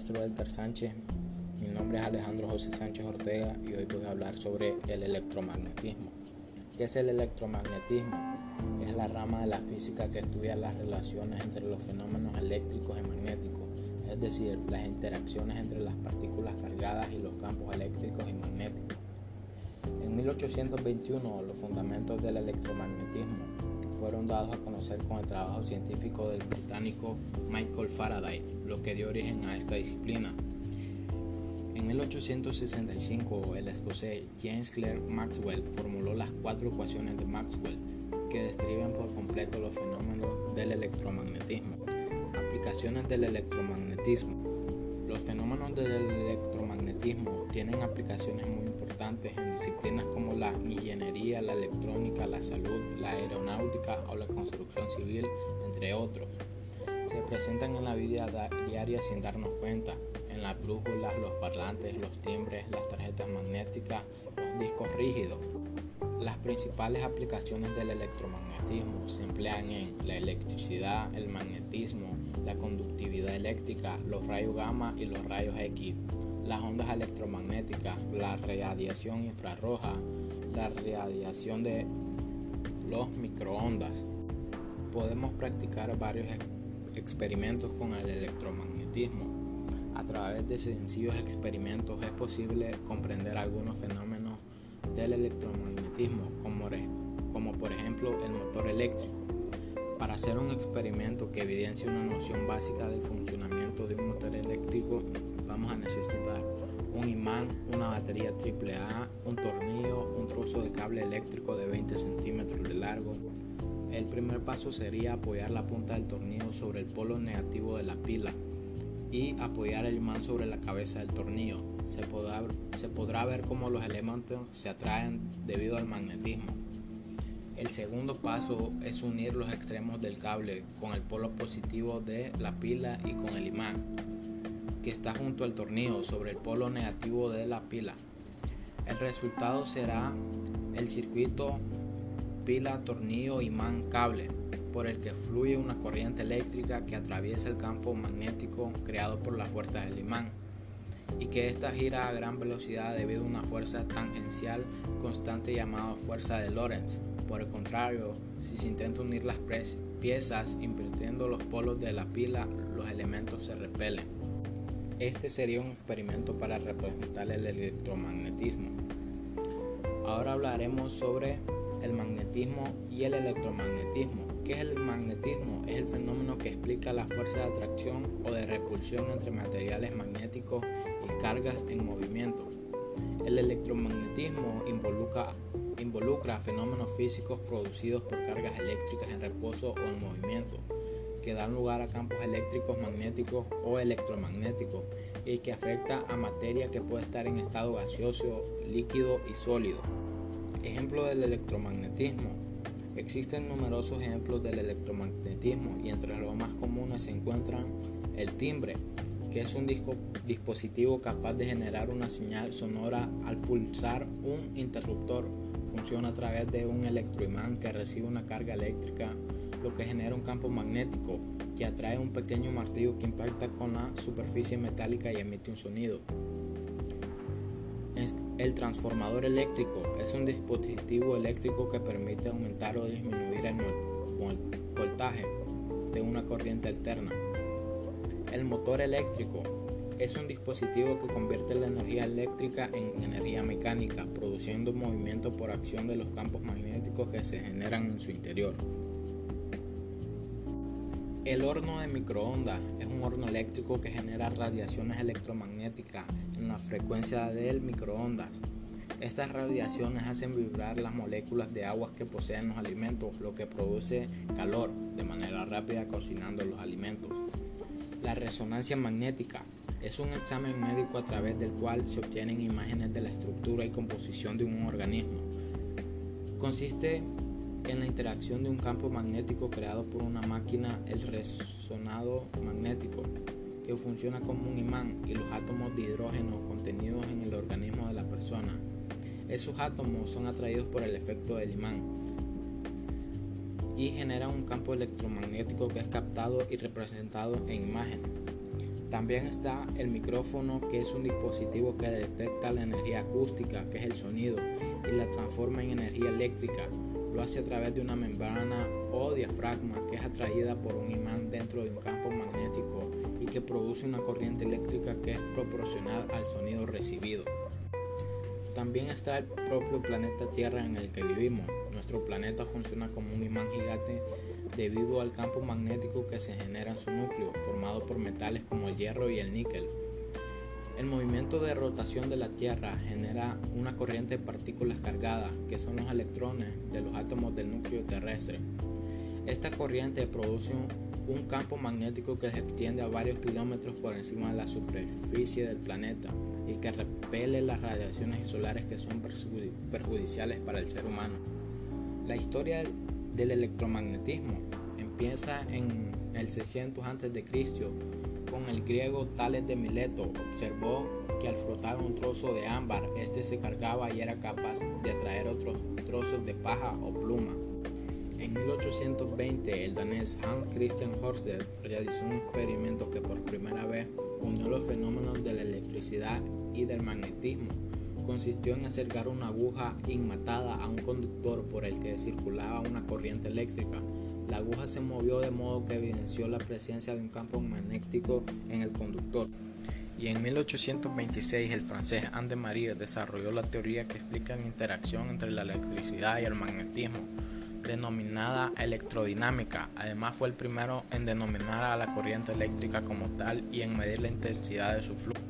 maestro Edgar Sánchez. Mi nombre es Alejandro José Sánchez Ortega y hoy voy a hablar sobre el electromagnetismo. ¿Qué es el electromagnetismo? Es la rama de la física que estudia las relaciones entre los fenómenos eléctricos y magnéticos, es decir, las interacciones entre las partículas cargadas y los campos eléctricos y magnéticos. En 1821, los fundamentos del electromagnetismo fueron dados a conocer con el trabajo científico del británico Michael Faraday, lo que dio origen a esta disciplina. En 1865, el escocés James Clerk Maxwell formuló las cuatro ecuaciones de Maxwell que describen por completo los fenómenos del electromagnetismo. Aplicaciones del electromagnetismo. Los fenómenos del electromagnetismo tienen aplicaciones muy importantes en disciplinas como la ingeniería, la electrónica, la salud, la aeronáutica o la construcción civil, entre otros. Se presentan en la vida diaria sin darnos cuenta, en las brújulas, los parlantes, los timbres, las tarjetas magnéticas, los discos rígidos. Las principales aplicaciones del electromagnetismo se emplean en la electricidad, el magnetismo, la conductividad eléctrica, los rayos gamma y los rayos X, las ondas electromagnéticas, la radiación infrarroja, la radiación de los microondas. Podemos practicar varios experimentos con el electromagnetismo. A través de sencillos experimentos es posible comprender algunos fenómenos del electromagnetismo, como, por ejemplo el motor eléctrico. Para hacer un experimento que evidencie una noción básica del funcionamiento de un motor eléctrico, vamos a necesitar un imán, una batería AAA, un tornillo, un trozo de cable eléctrico de 20 centímetros de largo. El primer paso sería apoyar la punta del tornillo sobre el polo negativo de la pila y apoyar el imán sobre la cabeza del tornillo. Se podrá, se podrá ver cómo los elementos se atraen debido al magnetismo. El segundo paso es unir los extremos del cable con el polo positivo de la pila y con el imán que está junto al tornillo sobre el polo negativo de la pila. El resultado será el circuito pila, tornillo, imán, cable, por el que fluye una corriente eléctrica que atraviesa el campo magnético creado por la fuerza del imán y que ésta gira a gran velocidad debido a una fuerza tangencial constante llamada fuerza de Lorentz. Por el contrario, si se intenta unir las piezas invirtiendo los polos de la pila, los elementos se repelen. Este sería un experimento para representar el electromagnetismo. Ahora hablaremos sobre el magnetismo y el electromagnetismo. ¿Qué es el magnetismo? Es el fenómeno que explica la fuerza de atracción o de repulsión entre materiales magnéticos y cargas en movimiento. El electromagnetismo involucra involucra fenómenos físicos producidos por cargas eléctricas en reposo o en movimiento, que dan lugar a campos eléctricos magnéticos o electromagnéticos y que afecta a materia que puede estar en estado gaseoso, líquido y sólido. Ejemplo del electromagnetismo. Existen numerosos ejemplos del electromagnetismo y entre los más comunes se encuentran el timbre, que es un dispositivo capaz de generar una señal sonora al pulsar un interruptor funciona a través de un electroimán que recibe una carga eléctrica, lo que genera un campo magnético que atrae un pequeño martillo que impacta con la superficie metálica y emite un sonido. El transformador eléctrico es un dispositivo eléctrico que permite aumentar o disminuir el voltaje de una corriente alterna. El motor eléctrico es un dispositivo que convierte la energía eléctrica en energía mecánica, produciendo movimiento por acción de los campos magnéticos que se generan en su interior. El horno de microondas es un horno eléctrico que genera radiaciones electromagnéticas en la frecuencia del microondas. Estas radiaciones hacen vibrar las moléculas de agua que poseen los alimentos, lo que produce calor de manera rápida cocinando los alimentos. La resonancia magnética es un examen médico a través del cual se obtienen imágenes de la estructura y composición de un organismo. Consiste en la interacción de un campo magnético creado por una máquina, el resonado magnético, que funciona como un imán, y los átomos de hidrógeno contenidos en el organismo de la persona. Esos átomos son atraídos por el efecto del imán y generan un campo electromagnético que es captado y representado en imagen. También está el micrófono, que es un dispositivo que detecta la energía acústica, que es el sonido, y la transforma en energía eléctrica. Lo hace a través de una membrana o diafragma que es atraída por un imán dentro de un campo magnético y que produce una corriente eléctrica que es proporcional al sonido recibido. También está el propio planeta Tierra en el que vivimos. Nuestro planeta funciona como un imán gigante debido al campo magnético que se genera en su núcleo, formado por metales como el hierro y el níquel. El movimiento de rotación de la Tierra genera una corriente de partículas cargadas, que son los electrones de los átomos del núcleo terrestre. Esta corriente produce un, campo magnético que se extiende a varios kilómetros por encima de la superficie del planeta y que repele las radiaciones solares que son perjudiciales para el ser humano. La historia del electromagnetismo empieza en el 600 a.C. con el griego Tales de Mileto. Observó que al frotar un trozo de ámbar, este se cargaba y era capaz de atraer otros trozos de paja o pluma. En 1820, el danés Hans Christian Ørsted realizó un experimento que por primera vez unió los fenómenos de la electricidad y del magnetismo. Consistió en acercar una aguja inmatada a un conductor por el que circulaba una corriente eléctrica. La aguja se movió de modo que evidenció la presencia de un campo magnético en el conductor. Y en 1826 el francés Anne Marie desarrolló la teoría que explica la interacción entre la electricidad y el magnetismo denominada electrodinámica. Además fue el primero en denominar a la corriente eléctrica como tal y en medir la intensidad de su flujo.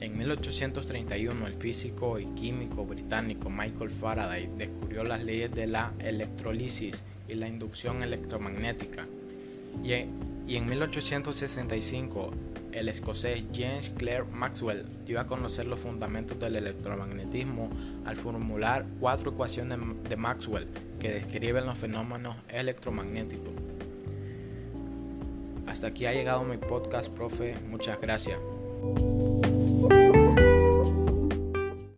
En 1831 el físico y químico británico Michael Faraday descubrió las leyes de la electrolisis y la inducción electromagnética. Y en 1865 el escocés James Clerk Maxwell dio a conocer los fundamentos del electromagnetismo al formular cuatro ecuaciones de Maxwell que describen los fenómenos electromagnéticos. Hasta aquí ha llegado mi podcast, profe. Muchas gracias.